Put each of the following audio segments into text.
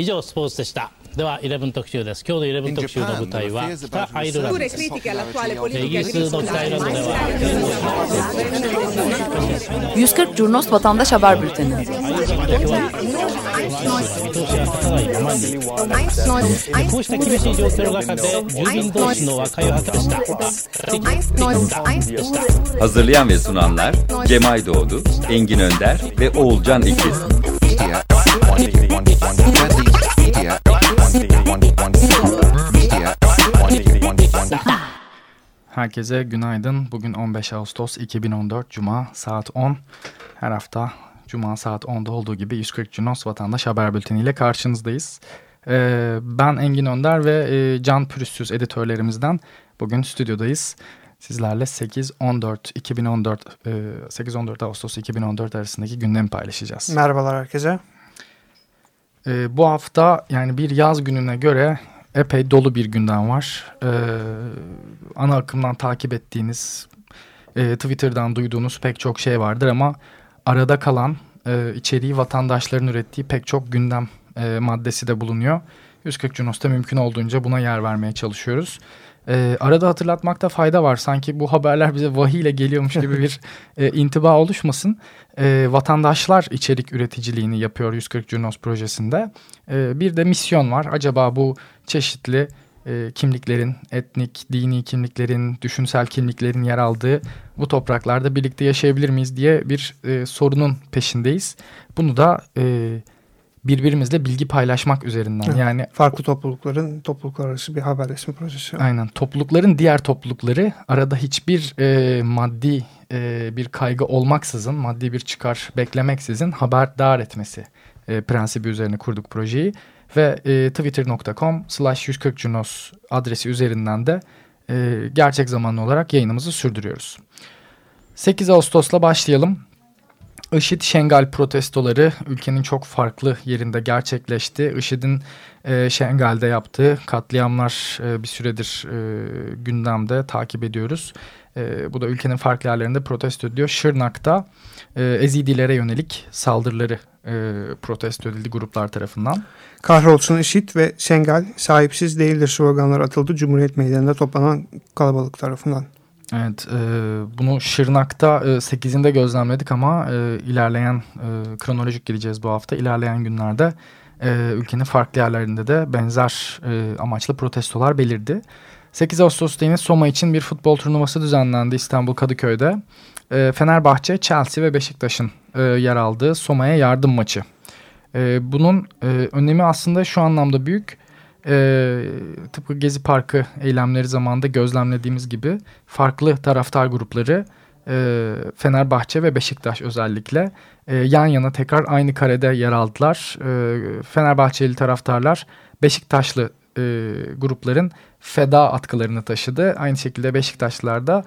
以上スポーツでしたでは11特集です今日の11特集の舞台は北アイルランドですイギリスの北アイルランドでは140 Curnos Vatandaş Haber Bülteni こうした厳しい状況の中で住民同士の和解を図りました Hazırlayan ve sunanlar Cemay Doğdu, Engin Önder ve Oğulcan İkiz. Herkese günaydın. Bugün 15 Ağustos 2014 Cuma saat 10. Her hafta Cuma saat 10'da olduğu gibi 140 Cunos Vatandaş Haber Bülteni ile karşınızdayız. Ee, ben Engin Önder ve e, Can Pürüzsüz editörlerimizden bugün stüdyodayız. Sizlerle 8-14 2014 e, 8-14 Ağustos 2014 arasındaki gündemi paylaşacağız. Merhabalar herkese. Ee, bu hafta yani bir yaz gününe göre epey dolu bir gündem var. Ee, ana akımdan takip ettiğiniz, e, Twitter'dan duyduğunuz pek çok şey vardır ama arada kalan e, içeriği vatandaşların ürettiği pek çok gündem e, maddesi de bulunuyor. 140 Cunos'ta mümkün olduğunca buna yer vermeye çalışıyoruz. E, arada hatırlatmakta fayda var. Sanki bu haberler bize vahiy ile geliyormuş gibi bir e, intiba oluşmasın. E, vatandaşlar içerik üreticiliğini yapıyor 140 Cunos projesinde. E, bir de misyon var. Acaba bu çeşitli e, kimliklerin, etnik, dini kimliklerin, düşünsel kimliklerin yer aldığı bu topraklarda birlikte yaşayabilir miyiz diye bir e, sorunun peşindeyiz. Bunu da e, birbirimizle bilgi paylaşmak üzerinden yani Farklı toplulukların topluluklar arası bir haberleşme projesi. aynen toplulukların diğer toplulukları arada hiçbir e, maddi e, bir kaygı olmaksızın maddi bir çıkar beklemeksizin haberdar etmesi e, prensibi üzerine kurduk projeyi ve e, twitter.com slash 140 cunos adresi üzerinden de e, gerçek zamanlı olarak yayınımızı sürdürüyoruz. 8 Ağustos'la başlayalım. IŞİD Şengal protestoları ülkenin çok farklı yerinde gerçekleşti. IŞİD'in e, Şengal'de yaptığı katliamlar e, bir süredir e, gündemde takip ediyoruz. E, bu da ülkenin farklı yerlerinde protesto ediliyor. Şırnak'ta e, Ezidilere yönelik saldırıları e, protesto edildi gruplar tarafından. Kahrolsun IŞİD ve Şengal sahipsiz değildir sloganları atıldı Cumhuriyet Meydanı'nda toplanan kalabalık tarafından. Evet, e, bunu Şırnak'ta e, 8'inde gözlemledik ama e, ilerleyen e, kronolojik gideceğiz bu hafta. İlerleyen günlerde e, ülkenin farklı yerlerinde de benzer e, amaçlı protestolar belirdi. 8 Ağustos'ta yine Soma için bir futbol turnuvası düzenlendi İstanbul Kadıköy'de. E, Fenerbahçe, Chelsea ve Beşiktaş'ın e, yer aldığı Soma'ya yardım maçı. E, bunun e, önemi aslında şu anlamda büyük. E, tıpkı Gezi Parkı eylemleri zamanında gözlemlediğimiz gibi farklı taraftar grupları e, Fenerbahçe ve Beşiktaş özellikle e, yan yana tekrar aynı karede yer aldılar. E, Fenerbahçeli taraftarlar Beşiktaşlı e, grupların feda atkılarını taşıdı. Aynı şekilde Beşiktaşlılar da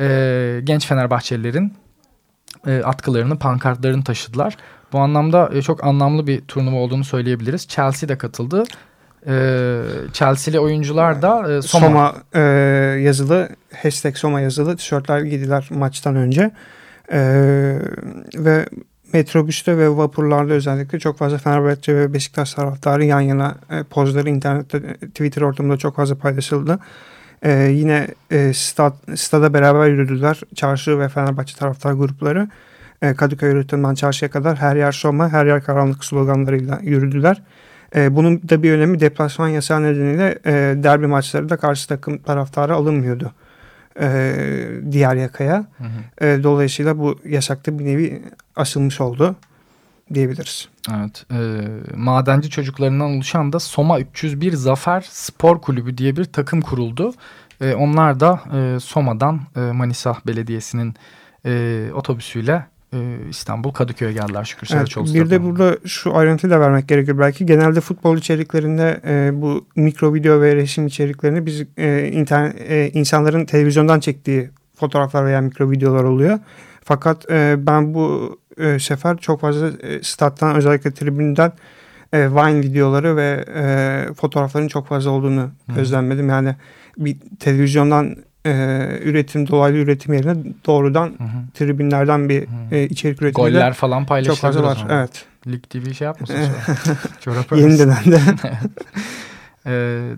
e, genç Fenerbahçelilerin e, atkılarını, pankartlarını taşıdılar. Bu anlamda e, çok anlamlı bir turnuva olduğunu söyleyebiliriz. Chelsea de katıldı. E, Chelsea'li oyuncular da e, Soma, Soma, e, yazılı hashtag Soma yazılı tişörtler giydiler maçtan önce. E, ve metrobüste ve vapurlarda özellikle çok fazla Fenerbahçe ve Beşiktaş taraftarı yan yana e, pozları internette e, Twitter ortamında çok fazla paylaşıldı. E, yine e, stad, stada beraber yürüdüler. Çarşı ve Fenerbahçe taraftar grupları. E, Kadıköy yürütümden çarşıya kadar her yer Soma, her yer karanlık sloganlarıyla yürüdüler. E, bunun da bir önemi deplasman yasağı nedeniyle e, derbi maçları da karşı takım taraftarı alınmıyordu. E, diğer yakaya. Hı hı. E, dolayısıyla bu yasakta bir nevi asılmış oldu diyebiliriz. Evet, e, madenci çocuklarından oluşan da Soma 301 Zafer Spor Kulübü diye bir takım kuruldu. E, onlar da e, Soma'dan e, Manisa Belediyesi'nin e, otobüsüyle İstanbul Kadıköy'e geldiler şükür. Evet, Saraçoğlu bir de burada şu ayrıntıyı da vermek gerekir belki. Genelde futbol içeriklerinde e, bu mikro video ve resim içeriklerini biz e, internet, e, insanların televizyondan çektiği fotoğraflar veya mikro videolar oluyor. Fakat e, ben bu e, sefer çok fazla e, stat'tan özellikle tribünden e, Vine videoları ve e, fotoğrafların çok fazla olduğunu Hı. gözlemledim. Yani bir televizyondan e, üretim, dolaylı üretim yerine doğrudan hı hı. tribünlerden bir hı. E, içerik üretimi Goller falan paylaşılıyor. Çok fazla var. Evet. Lig TV şey yapmasın sonra. Yeni dönemde. ee,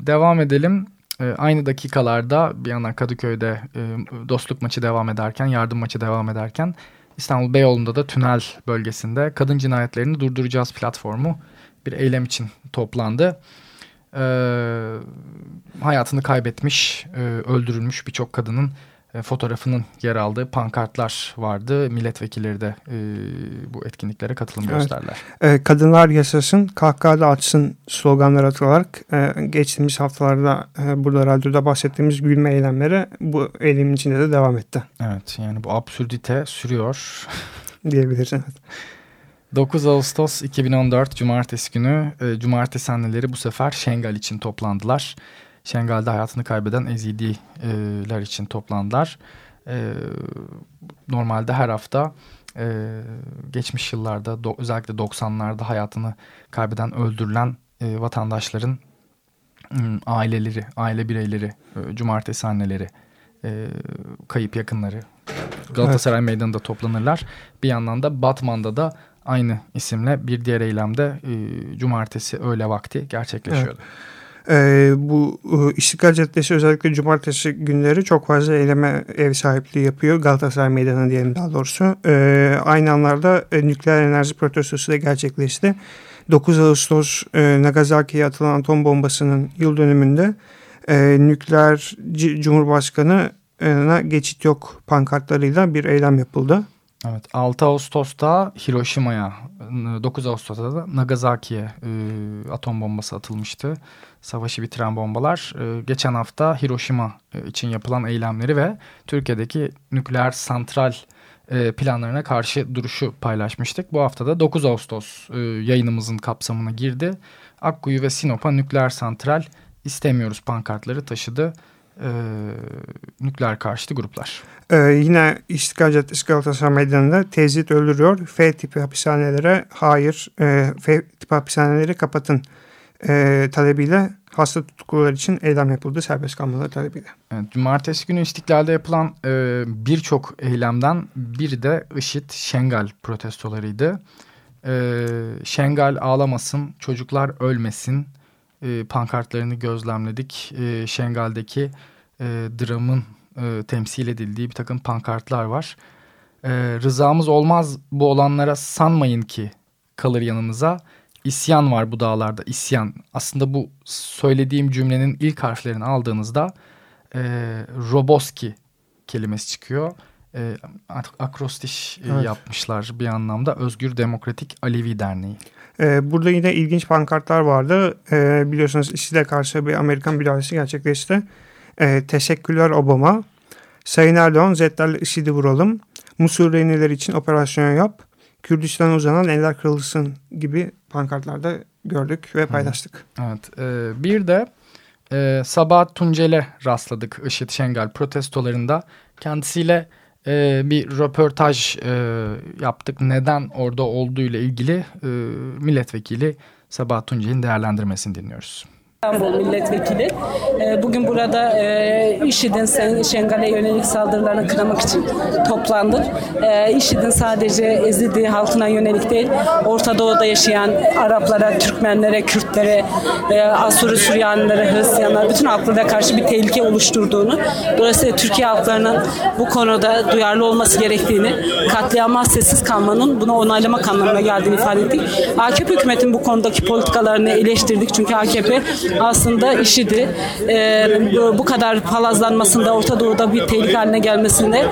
devam edelim. Ee, aynı dakikalarda bir yandan Kadıköy'de e, dostluk maçı devam ederken, yardım maçı devam ederken İstanbul Beyoğlu'nda da tünel bölgesinde kadın cinayetlerini durduracağız platformu bir eylem için toplandı. Ee, hayatını kaybetmiş, e, öldürülmüş birçok kadının e, fotoğrafının yer aldığı pankartlar vardı. Milletvekilleri de e, bu etkinliklere katılım evet. gösterdiler. E, kadınlar yaşasın, kahkaha açsın sloganları atılarak e, geçtiğimiz haftalarda e, burada radyoda bahsettiğimiz gülme eylemleri bu eylemin içinde de devam etti. Evet yani bu absürdite sürüyor. Diyebiliriz evet. 9 Ağustos 2014 Cumartesi günü e, Cumartesi anneleri bu sefer Şengal için toplandılar. Şengal'de hayatını kaybeden Ezidiler için toplandılar. E, normalde her hafta e, geçmiş yıllarda do, özellikle 90'larda hayatını kaybeden öldürülen e, vatandaşların e, aileleri, aile bireyleri, e, cumartesi anneleri, e, kayıp yakınları Galatasaray evet. Meydanı'nda toplanırlar. Bir yandan da Batman'da da aynı isimle bir diğer eylemde e, cumartesi öğle vakti gerçekleşiyordu. Evet. Ee, bu e, İstiklal Caddesi özellikle cumartesi günleri çok fazla eyleme ev sahipliği yapıyor. Galatasaray Meydanı diyelim daha doğrusu. Ee, aynı anlarda e, nükleer enerji protestosu da gerçekleşti. 9 Ağustos e, Nagasaki'ye atılan atom bombasının yıl dönümünde e, nükleer Cumhurbaşkanı'na geçit yok pankartlarıyla bir eylem yapıldı. Evet 6 Ağustos'ta Hiroşima'ya 9 Ağustos'ta da Nagasaki'ye e, atom bombası atılmıştı. Savaşı bitiren bombalar. E, geçen hafta Hiroşima için yapılan eylemleri ve Türkiye'deki nükleer santral e, planlarına karşı duruşu paylaşmıştık. Bu hafta da 9 Ağustos e, yayınımızın kapsamına girdi. Akkuyu ve Sinop'a nükleer santral istemiyoruz pankartları taşıdı e, nükleer karşıtı gruplar. Ee, yine İstiklal Caddesi Galatasaray Meydanı'nda tezit öldürüyor. F tipi hapishanelere hayır, e, F tipi hapishaneleri kapatın e, talebiyle hasta tutuklular için eylem yapıldı serbest kalmaları talebiyle. Evet, Cumartesi günü İstiklal'de yapılan e, birçok eylemden biri de IŞİD Şengal protestolarıydı. E, Şengal ağlamasın, çocuklar ölmesin, e, pankartlarını gözlemledik. E, Şengal'deki e, dramın e, temsil edildiği bir takım pankartlar var. E, rızamız olmaz bu olanlara sanmayın ki kalır yanınıza. İsyan var bu dağlarda isyan. Aslında bu söylediğim cümlenin ilk harflerini aldığınızda e, Roboski kelimesi çıkıyor. E, akrostiş e, evet. yapmışlar bir anlamda Özgür Demokratik Alevi Derneği. Ee, burada yine ilginç pankartlar vardı. Ee, biliyorsunuz IŞİD'e karşı bir Amerikan müdahalesi gerçekleşti. Ee, teşekkürler Obama. Sayın Erdoğan Zetlerle IŞİD'i vuralım. Musul reyneler için operasyon yap. Kürdistan uzanan eller kırılsın gibi pankartlarda gördük ve paylaştık. Evet. E, bir de e, Sabahat Tuncel'e rastladık IŞİD Şengal protestolarında. Kendisiyle e, bir röportaj e, yaptık. Neden orada olduğu ile ilgili e, milletvekili Sabah Tuncel'in değerlendirmesini dinliyoruz. İstanbul milletvekili. Ee, bugün burada e, IŞİD'in Şengal'e yönelik saldırılarını kınamak için toplandık. E, IŞİD'in sadece Ezidi halkına yönelik değil, Orta Doğu'da yaşayan Araplara, Türkmenlere, Kürtlere, e, Asuri Süryanilere, Hristiyanlara, bütün halklara karşı bir tehlike oluşturduğunu, dolayısıyla Türkiye halklarının bu konuda duyarlı olması gerektiğini, katliama sessiz kalmanın bunu onaylamak anlamına geldiğini ifade ettik. AKP hükümetin bu konudaki politikalarını eleştirdik. Çünkü AKP aslında işidi. E, bu kadar palazlanmasında Orta Doğu'da bir tehlike haline gelmesinde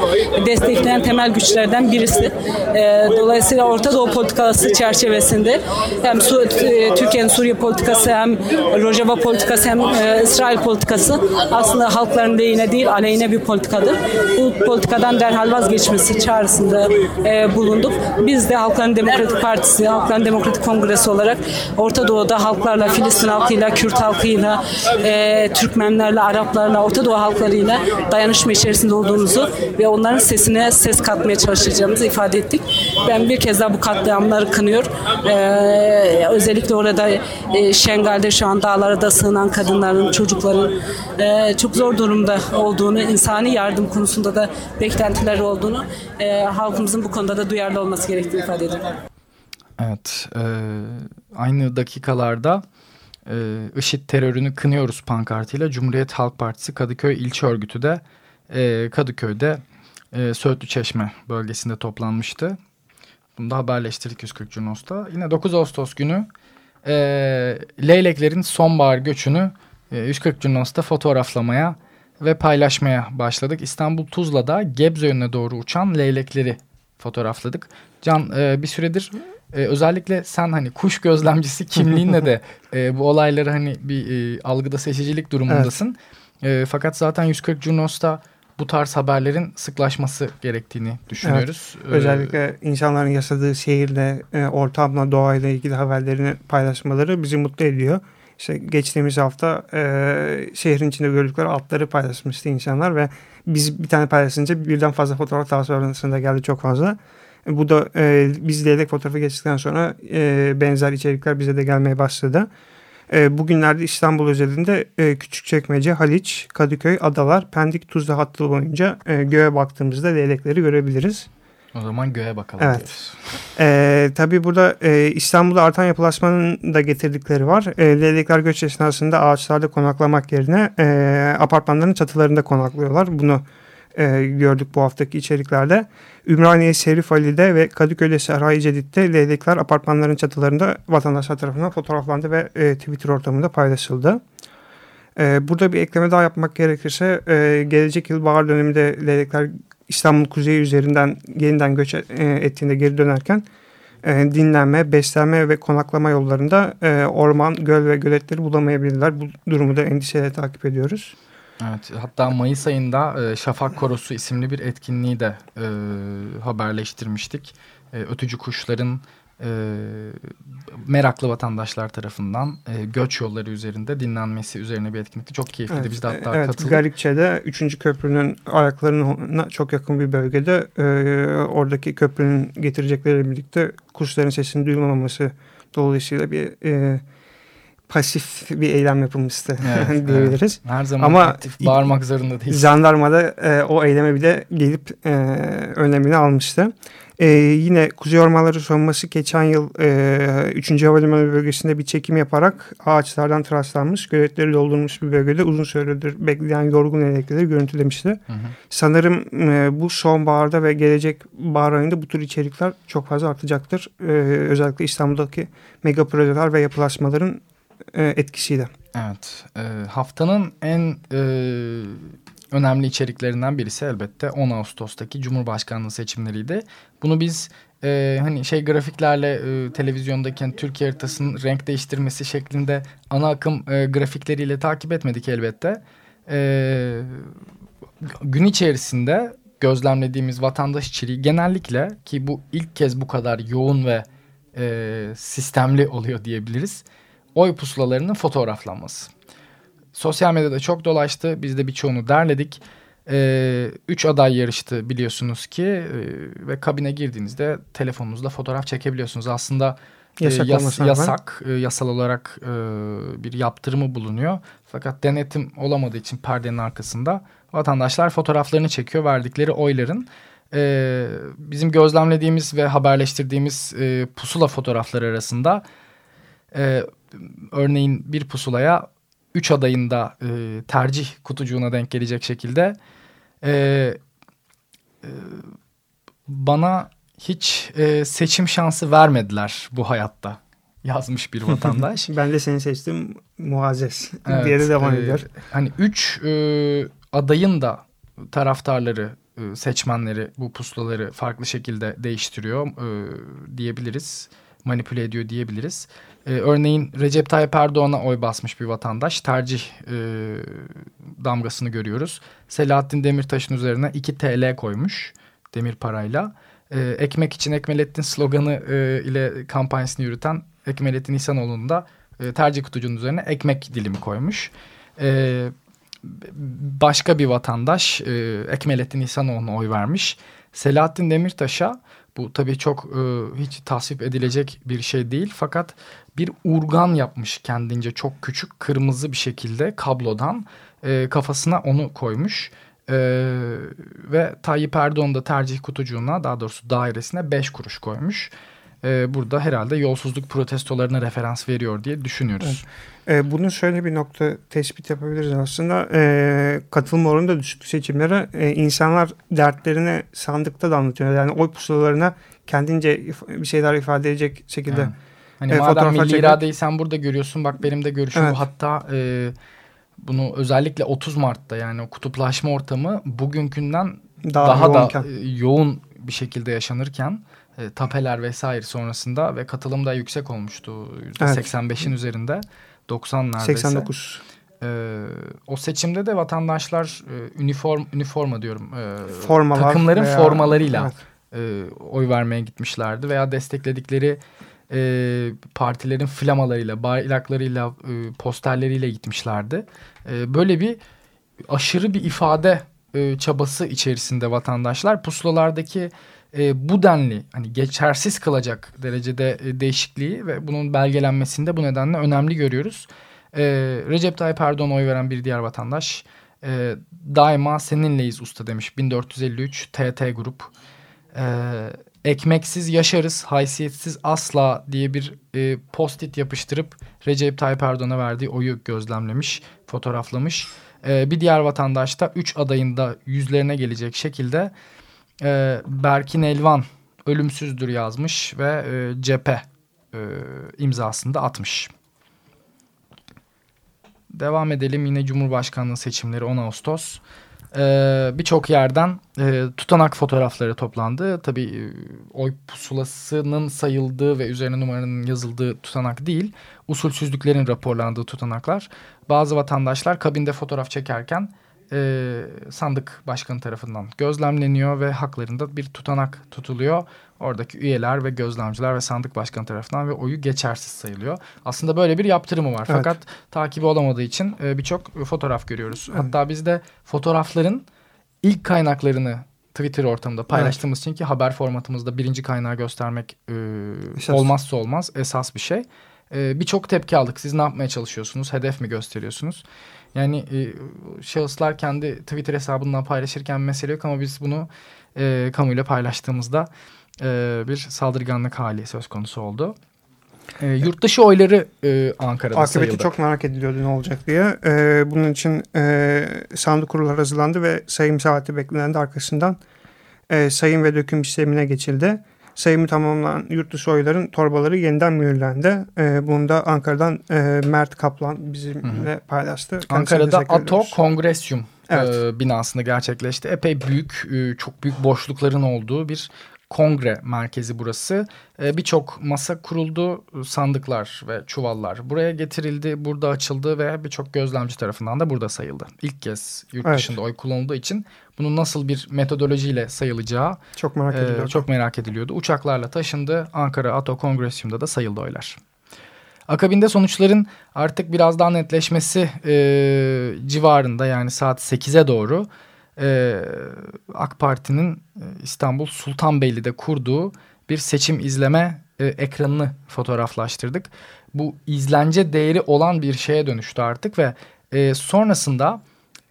destekleyen temel güçlerden birisi. E, dolayısıyla Orta Doğu politikası çerçevesinde hem Su, e, Türkiye'nin Suriye politikası hem Rojava politikası hem e, İsrail politikası aslında halkların lehine değil aleyhine bir politikadır. Bu politikadan derhal vazgeçmesi çağrısında e, bulunduk. Biz de Halkların Demokratik Partisi, Halkların Demokratik Kongresi olarak Orta Doğu'da halklarla, Filistin halkıyla, Kürt halkıyla halkıyla, e, Türkmenlerle, Araplarla, Orta Doğu halklarıyla dayanışma içerisinde olduğumuzu ve onların sesine ses katmaya çalışacağımızı ifade ettik. Ben bir kez daha bu katliamları kınıyor. E, özellikle orada e, Şengal'de şu an dağlara sığınan kadınların, çocukların e, çok zor durumda olduğunu, insani yardım konusunda da beklentiler olduğunu, e, halkımızın bu konuda da duyarlı olması gerektiğini ifade ediyorum. Evet, e, aynı dakikalarda e, IŞİD terörünü kınıyoruz pankartıyla Cumhuriyet Halk Partisi Kadıköy İlçe Örgütü de e, Kadıköy'de e, Söğütlü Çeşme bölgesinde toplanmıştı. Bunu da haberleştirdik 140 Cunos'ta. Yine 9 Ağustos günü e, leyleklerin sonbahar göçünü e, 140 Cunos'ta fotoğraflamaya ve paylaşmaya başladık. İstanbul Tuzla'da Gebze yönüne doğru uçan leylekleri fotoğrafladık. Can e, bir süredir e, özellikle sen hani kuş gözlemcisi kimliğinle de e, bu olayları hani bir e, algıda seçicilik durumundasın. Evet. E, fakat zaten 140 Junos'ta bu tarz haberlerin sıklaşması gerektiğini düşünüyoruz. Evet, özellikle insanların yaşadığı şehirle, e, ortamla, doğayla ilgili haberlerini paylaşmaları bizi mutlu ediyor. İşte geçtiğimiz hafta e, şehrin içinde gördükleri atları paylaşmıştı insanlar ve biz bir tane paylaşınca birden fazla fotoğraf daha sonrasında geldi çok fazla. Bu da e, biz leylek fotoğrafı geçtikten sonra e, benzer içerikler bize de gelmeye başladı. E, bugünlerde İstanbul özelinde e, Küçükçekmece, Haliç, Kadıköy, Adalar, Pendik, Tuzla hattı boyunca e, göğe baktığımızda leylekleri görebiliriz. O zaman göğe bakalım. Evet. Ee, tabii burada e, İstanbul'da artan yapılaşmanın da getirdikleri var. E, leylekler göç esnasında ağaçlarda konaklamak yerine e, apartmanların çatılarında konaklıyorlar. Bunu e, gördük bu haftaki içeriklerde. Ümraniye, Serif Ali'de ve Kadıköy'de Serhay Cedid'de leylekler apartmanların çatılarında vatandaşlar tarafından fotoğraflandı ve e, Twitter ortamında paylaşıldı. E, burada bir ekleme daha yapmak gerekirse e, gelecek yıl bahar döneminde leylekler İstanbul kuzeyi üzerinden yeniden göç e, ettiğinde geri dönerken e, dinlenme, beslenme ve konaklama yollarında e, orman, göl ve göletleri bulamayabilirler. Bu durumu da endişeyle takip ediyoruz. Evet, hatta Mayıs ayında e, Şafak Korosu isimli bir etkinliği de e, haberleştirmiştik. E, ötücü kuşların e, meraklı vatandaşlar tarafından e, göç yolları üzerinde dinlenmesi üzerine bir etkinlikti. Çok keyifliydi. Evet, Biz de hatta evet, katıldık. Garipçe'de 3. köprünün ayaklarına çok yakın bir bölgede e, oradaki köprünün getirecekleri birlikte kuşların sesini duyulmaması dolayısıyla bir... E, pasif bir eylem yapılmıştı evet, diyebiliriz. Evet. Her zaman Ama aktif bağırmak zorunda değil. Jandarma da e, o eyleme bile gelip e, önlemini almıştı. E, yine Kuzey Ormanları Savunması geçen yıl e, 3. Havalimanı bölgesinde bir çekim yaparak ağaçlardan traslanmış, göletleri doldurmuş bir bölgede uzun süredir bekleyen yorgun elekleri görüntülemişti. Hı hı. Sanırım e, bu sonbaharda ve gelecek bahar ayında bu tür içerikler çok fazla artacaktır. E, özellikle İstanbul'daki mega projeler ve yapılaşmaların etkisiyle. Evet. E, haftanın en e, önemli içeriklerinden birisi elbette 10 Ağustos'taki Cumhurbaşkanlığı seçimleriydi. Bunu biz e, hani şey grafiklerle e, televizyondaki hani Türkiye haritasının renk değiştirmesi şeklinde ana akım e, grafikleriyle takip etmedik elbette. E, gün içerisinde gözlemlediğimiz vatandaş içeriği genellikle ki bu ilk kez bu kadar yoğun ve e, sistemli oluyor diyebiliriz oy pusulalarının fotoğraflanması. Sosyal medyada çok dolaştı. Biz de birçoğunu derledik. Ee, üç aday yarıştı biliyorsunuz ki e, ve kabine girdiğinizde telefonunuzla fotoğraf çekebiliyorsunuz. Aslında e, yasak, yas, yasak e, yasal olarak e, bir yaptırımı bulunuyor. Fakat denetim olamadığı için perdenin arkasında vatandaşlar fotoğraflarını çekiyor verdikleri oyların. E, bizim gözlemlediğimiz ve haberleştirdiğimiz e, pusula fotoğrafları arasında e, örneğin bir pusulaya üç adayın da e, tercih kutucuğuna denk gelecek şekilde e, e, bana hiç e, seçim şansı vermediler bu hayatta yazmış bir vatandaş. ben de seni seçtim Muazzez evet, diye de devam e, ediyor. Hani üç e, adayın da taraftarları e, seçmenleri bu pusulaları farklı şekilde değiştiriyor e, diyebiliriz. Manipüle ediyor diyebiliriz. Ee, örneğin Recep Tayyip Erdoğan'a oy basmış bir vatandaş tercih e, damgasını görüyoruz. Selahattin Demirtaş'ın üzerine 2 TL koymuş demir parayla. Ee, ekmek için Ekmelettin sloganı e, ile kampanyasını yürüten Ekmelettin İhsanoğlu'nun da e, tercih kutucuğunun üzerine ekmek dilimi koymuş. E, başka bir vatandaş e, Ekmelettin İhsanoğlu'na oy vermiş. Selahattin Demirtaş'a bu tabii çok e, hiç tasvip edilecek bir şey değil fakat bir urgan yapmış kendince çok küçük kırmızı bir şekilde kablodan e, kafasına onu koymuş. E, ve Tayyip Erdoğan da tercih kutucuğuna daha doğrusu dairesine 5 kuruş koymuş. E, burada herhalde yolsuzluk protestolarına referans veriyor diye düşünüyoruz. Evet. E, bunu şöyle bir nokta tespit yapabiliriz aslında. E, katılım oranı da düşük seçimlere. E, insanlar dertlerini sandıkta da anlatıyor. Yani oy pusulalarına kendince bir şeyler ifade edecek şekilde. Evet. Hani e, madem milli çekmek... iradeyi sen burada görüyorsun bak benim de görüşüm evet. bu. Hatta e, bunu özellikle 30 Mart'ta yani o kutuplaşma ortamı bugünkünden daha, daha yoğunken. da e, yoğun bir şekilde yaşanırken e, tapeler vesaire sonrasında ve katılım da yüksek olmuştu. %85'in evet. üzerinde 90 neredeyse. 89. E, o seçimde de vatandaşlar e, üniform üniforma diyorum. E, Formalar takımların veya, formalarıyla evet. e, oy vermeye gitmişlerdi veya destekledikleri e, partilerin flamalarıyla, bayraklarıyla, e, posterleriyle gitmişlerdi. E, böyle bir aşırı bir ifade e, çabası içerisinde vatandaşlar pusulalardaki e, bu denli hani geçersiz kılacak derecede e, değişikliği ve bunun belgelenmesinde bu nedenle önemli görüyoruz. E, Recep Tayyip Erdoğan oy veren bir diğer vatandaş e, daima seninleyiz usta demiş 1453 TT grup. E, ekmeksiz yaşarız, haysiyetsiz asla diye bir e, post-it yapıştırıp Recep Tayyip Erdoğan'a verdiği oyu gözlemlemiş, fotoğraflamış. E, bir diğer vatandaş da 3 adayında yüzlerine gelecek şekilde e, Berkin Elvan ölümsüzdür yazmış ve e, cephe e, imzasını da atmış. Devam edelim yine Cumhurbaşkanlığı seçimleri 10 Ağustos e, birçok yerden e, tutanak fotoğrafları toplandı. Tabii e, oy pusulasının sayıldığı ve üzerine numaranın yazıldığı tutanak değil. Usulsüzlüklerin raporlandığı tutanaklar. Bazı vatandaşlar kabinde fotoğraf çekerken e, sandık başkanı tarafından gözlemleniyor ve haklarında bir tutanak tutuluyor. Oradaki üyeler ve gözlemciler ve sandık başkanı tarafından ve oyu geçersiz sayılıyor. Aslında böyle bir yaptırımı var. Evet. Fakat takibi olamadığı için e, birçok fotoğraf görüyoruz. Evet. Hatta biz de fotoğrafların ilk kaynaklarını Twitter ortamında paylaştığımız evet. için ki haber formatımızda birinci kaynağı göstermek e, olmazsa olmaz esas bir şey. E, Birçok tepki aldık. Siz ne yapmaya çalışıyorsunuz? Hedef mi gösteriyorsunuz? Yani e, şahıslar kendi Twitter hesabından paylaşırken mesele yok ama biz bunu e, kamuyla paylaştığımızda e, bir saldırganlık hali söz konusu oldu. E, yurt dışı oyları e, Ankara'da Akıbeti sayıldı. çok merak ediliyordu ne olacak diye. E, bunun için e, sandık kurulları hazırlandı ve sayım saati beklenendi arkasından e, sayım ve döküm işlemine geçildi sayımı tamamlanan yurt dışı oyların torbaları yeniden mühürlendi. E, bunu da Ankara'dan e, Mert Kaplan bizimle Hı -hı. paylaştı. Ankara'da ATO Kongresyum evet. e, binasında gerçekleşti. Epey büyük, e, çok büyük boşlukların olduğu bir kongre merkezi burası. E, Birçok masa kuruldu, sandıklar ve çuvallar buraya getirildi, burada açıldı ve birçok gözlemci tarafından da burada sayıldı. İlk kez yurt evet. dışında oy kullanıldığı için bunun nasıl bir metodolojiyle sayılacağı çok merak ediliyordu. E, çok merak ediliyordu. Uçaklarla taşındı, Ankara Ato Kongresyum'da da sayıldı oylar. Akabinde sonuçların artık biraz daha netleşmesi e, civarında yani saat 8'e doğru e, AK Parti'nin e, İstanbul Sultanbeyli'de kurduğu bir seçim izleme e, ekranını fotoğraflaştırdık. Bu izlence değeri olan bir şeye dönüştü artık ve e, sonrasında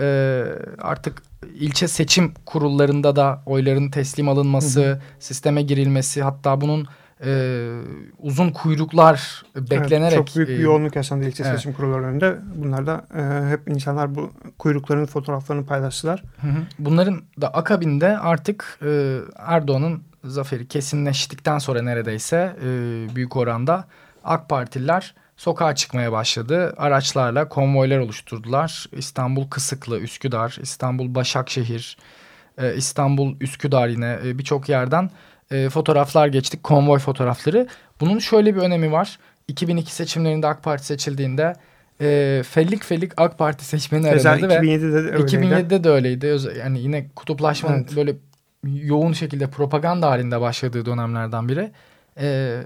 e, artık ilçe seçim kurullarında da oyların teslim alınması, hı hı. sisteme girilmesi hatta bunun e, uzun kuyruklar beklenerek... Evet, çok büyük bir e, yoğunluk yaşandı ilçe evet. seçim kurulları önünde. Bunlar da e, hep insanlar bu kuyrukların fotoğraflarını paylaştılar. Hı hı. Bunların da akabinde artık e, Erdoğan'ın zaferi kesinleştikten sonra neredeyse e, büyük oranda AK Partililer sokağa çıkmaya başladı. Araçlarla konvoylar oluşturdular. İstanbul Kısıklı, Üsküdar, İstanbul Başakşehir, e, İstanbul Üsküdar yine e, birçok yerden e, fotoğraflar geçtik. Konvoy fotoğrafları. Bunun şöyle bir önemi var. 2002 seçimlerinde AK Parti seçildiğinde e, fellik fellik AK Parti seçmeni aradı ve 2007'de de öyleydi. 2007'de de öyleydi. Yani yine kutuplaşmanın evet. böyle yoğun şekilde propaganda halinde başladığı dönemlerden biri. e,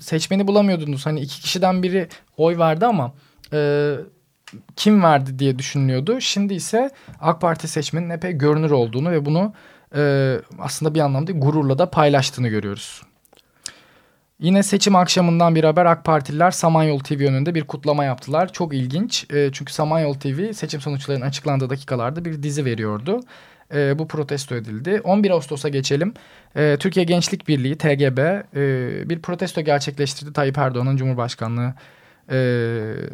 seçmeni bulamıyordunuz. Hani iki kişiden biri oy verdi ama e, kim verdi diye düşünülüyordu. Şimdi ise AK Parti seçmenin epey görünür olduğunu ve bunu e, aslında bir anlamda gururla da paylaştığını görüyoruz. Yine seçim akşamından bir haber AK Partililer Samanyolu TV önünde bir kutlama yaptılar. Çok ilginç e, çünkü Samanyolu TV seçim sonuçlarının açıklandığı dakikalarda bir dizi veriyordu. E, bu protesto edildi. 11 Ağustos'a geçelim. E, Türkiye Gençlik Birliği TGB e, bir protesto gerçekleştirdi Tayyip Erdoğan'ın Cumhurbaşkanlığı e,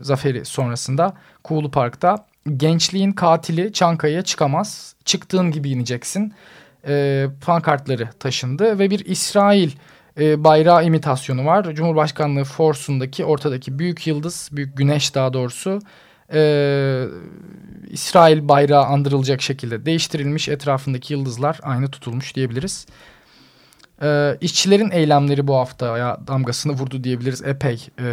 zaferi sonrasında Kuğulu Park'ta. Gençliğin katili Çankaya'ya çıkamaz. Çıktığın gibi ineceksin. E, pankartları taşındı ve bir İsrail e, bayrağı imitasyonu var. Cumhurbaşkanlığı Force'undaki ortadaki büyük yıldız, büyük güneş daha doğrusu e, İsrail bayrağı andırılacak şekilde değiştirilmiş. Etrafındaki yıldızlar aynı tutulmuş diyebiliriz. E, işçilerin eylemleri bu haftaya damgasını vurdu diyebiliriz. Epey e,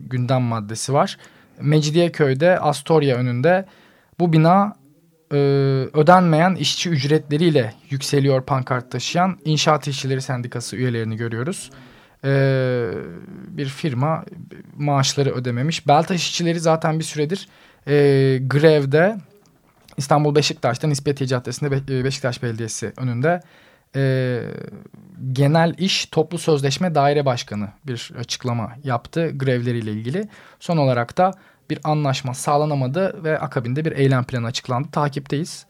gündem maddesi var. Mecidiyeköy'de Astoria önünde bu bina e, ödenmeyen işçi ücretleriyle yükseliyor pankart taşıyan İnşaat İşçileri Sendikası üyelerini görüyoruz. E, bir firma maaşları ödememiş. Beltaş işçileri zaten bir süredir e, grevde İstanbul Beşiktaş'ta Nispetiye Caddesi'nde Be Beşiktaş Belediyesi önünde e, genel iş toplu sözleşme daire başkanı bir açıklama yaptı grevleriyle ilgili. Son olarak da bir anlaşma sağlanamadı ve akabinde bir eylem planı açıklandı. Takipteyiz.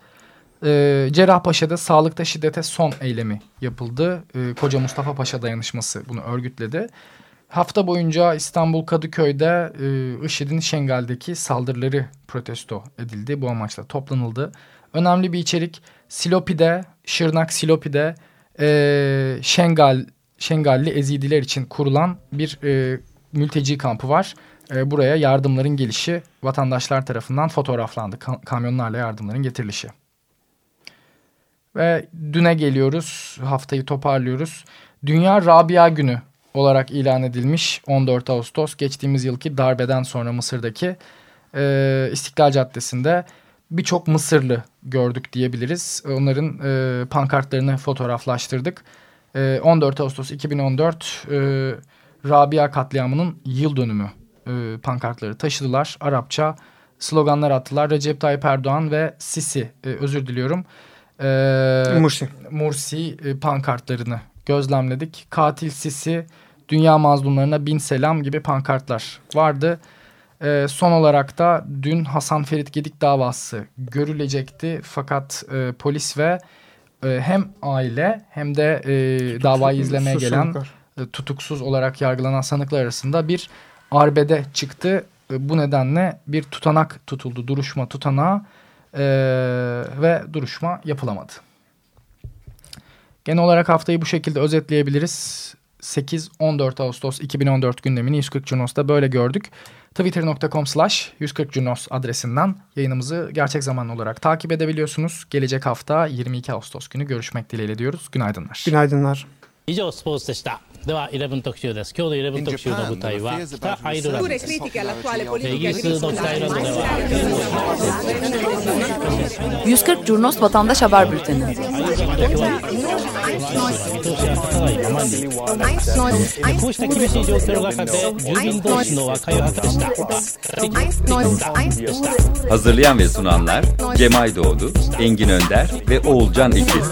E, Cerrahpaşa'da sağlıkta şiddete son eylemi yapıldı. E, Koca Mustafa Paşa dayanışması bunu örgütledi. Hafta boyunca İstanbul Kadıköy'de e, IŞİD'in Şengal'deki saldırıları protesto edildi. Bu amaçla toplanıldı. Önemli bir içerik Silopi'de, Şırnak Silopi'de e, Şengal, Şengalli Ezidiler için kurulan bir e, mülteci kampı var. E, buraya yardımların gelişi vatandaşlar tarafından fotoğraflandı. Ka kamyonlarla yardımların getirilişi. Ve düne geliyoruz. Haftayı toparlıyoruz. Dünya Rabia Günü olarak ilan edilmiş 14 Ağustos geçtiğimiz yılki darbeden sonra Mısır'daki e, İstiklal Caddesi'nde birçok Mısırlı gördük diyebiliriz. Onların e, pankartlarını fotoğraflaştırdık. E, 14 Ağustos 2014 e, Rabia katliamının yıl dönümü e, pankartları taşıdılar. Arapça sloganlar attılar. Recep Tayyip Erdoğan ve Sisi e, özür diliyorum. E, Mursi. Mursi e, pankartlarını gözlemledik. Katil Sisi, dünya mazlumlarına bin selam gibi pankartlar vardı. E, son olarak da dün Hasan Ferit Gedik davası görülecekti. Fakat e, polis ve e, hem aile hem de e, davayı izlemeye gelen e, tutuksuz olarak yargılanan sanıklar arasında bir arbede çıktı. E, bu nedenle bir tutanak tutuldu. Duruşma tutanağı e, ve duruşma yapılamadı. Genel olarak haftayı bu şekilde özetleyebiliriz. 8-14 Ağustos 2014 gündemini 140 Cunos'ta böyle gördük. Twitter.com slash 140 Cunos adresinden yayınımızı gerçek zamanlı olarak takip edebiliyorsunuz. Gelecek hafta 22 Ağustos günü görüşmek dileğiyle diyoruz. Günaydınlar. Günaydınlar. 以上スポーツでした では11特集です今日の11特集の舞台は北アイルランドですイギリスの北アイルランドでは140 Curnos Vatandaş Haber Bülteni こうした厳しい状況の中で住民同士の和解を図りました Hazırlayan ve sunanlar Cemay Doğdu, Engin Önder ve Oğulcan İkiz.